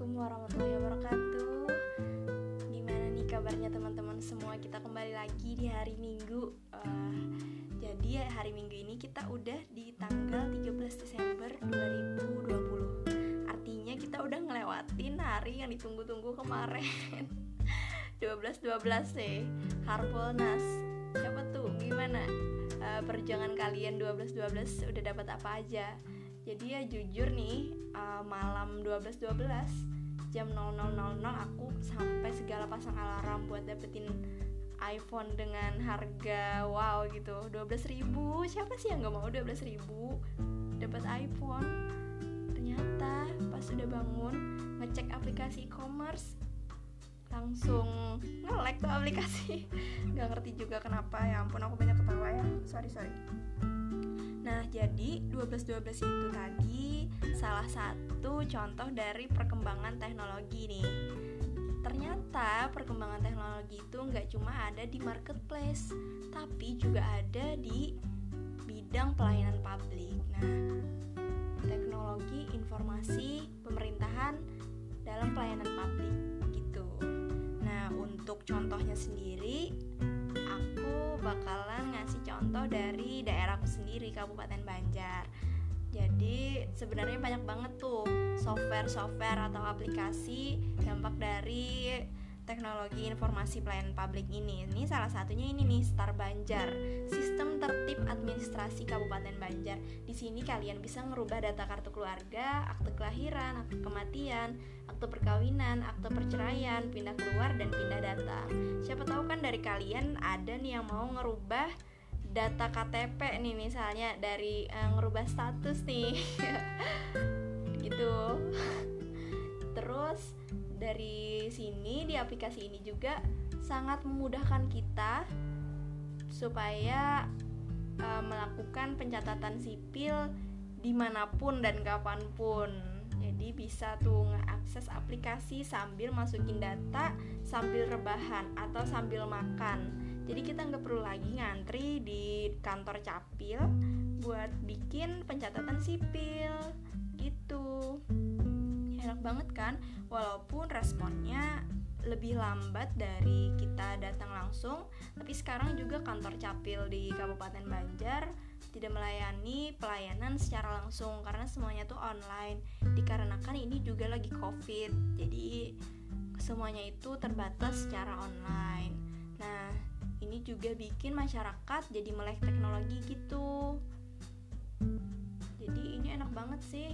Assalamualaikum warahmatullahi wabarakatuh. Gimana nih kabarnya teman-teman semua? Kita kembali lagi di hari minggu. Uh, Jadi ya, hari minggu ini kita udah di tanggal 13 Desember 2020 Artinya kita udah ngelewatin hari yang ditunggu-tunggu kemarin. 12-12 sih Harbolnas. Siapa tuh? Gimana? Uh, perjuangan kalian 12-12 udah dapat apa aja? Jadi ya jujur nih uh, malam 12-12 jam 00.00 aku sampai segala pasang alarm buat dapetin iPhone dengan harga wow gitu. 12.000 siapa sih yang nggak mau 12.000 dapat iPhone? Ternyata pas udah bangun ngecek aplikasi e-commerce langsung nge-lag tuh aplikasi. Nggak ngerti juga kenapa ya ampun aku banyak ketawa ya. Sorry sorry Nah, jadi 12-12 itu tadi salah satu contoh dari perkembangan teknologi nih. Ternyata perkembangan teknologi itu nggak cuma ada di marketplace, tapi juga ada di bidang pelayanan publik. Nah, teknologi informasi pemerintahan dalam pelayanan publik gitu. Nah, untuk contohnya sendiri bakalan ngasih contoh dari daerahku sendiri Kabupaten Banjar. Jadi sebenarnya banyak banget tuh software-software atau aplikasi dampak dari teknologi informasi pelayanan publik ini. Ini salah satunya ini nih Star Banjar, sistem tertib administrasi Kabupaten Banjar. Di sini kalian bisa ngerubah data kartu keluarga, akte kelahiran, akte kematian, akte perkawinan, akte perceraian, pindah keluar dan pindah data. Siapa tahu kan dari kalian ada nih yang mau ngerubah data KTP nih misalnya dari uh, ngerubah status nih. gitu. Dari sini di aplikasi ini juga sangat memudahkan kita supaya uh, melakukan pencatatan sipil di mana pun dan kapan pun. Jadi bisa tuh ngeakses aplikasi sambil masukin data sambil rebahan atau sambil makan. Jadi kita nggak perlu lagi ngantri di kantor capil buat bikin pencatatan sipil banget kan. Walaupun responnya lebih lambat dari kita datang langsung tapi sekarang juga kantor capil di Kabupaten Banjar tidak melayani pelayanan secara langsung karena semuanya tuh online. Dikarenakan ini juga lagi covid jadi semuanya itu terbatas secara online. Nah ini juga bikin masyarakat jadi melek teknologi gitu. Jadi ini enak banget sih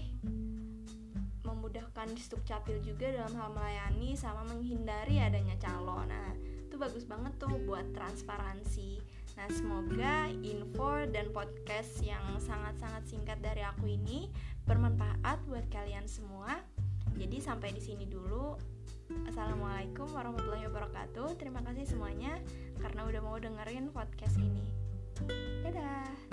memudahkan di capil juga dalam hal melayani sama menghindari adanya calon. Nah, itu bagus banget tuh buat transparansi. Nah, semoga info dan podcast yang sangat-sangat singkat dari aku ini bermanfaat buat kalian semua. Jadi sampai di sini dulu. Assalamualaikum warahmatullahi wabarakatuh. Terima kasih semuanya karena udah mau dengerin podcast ini. Dadah.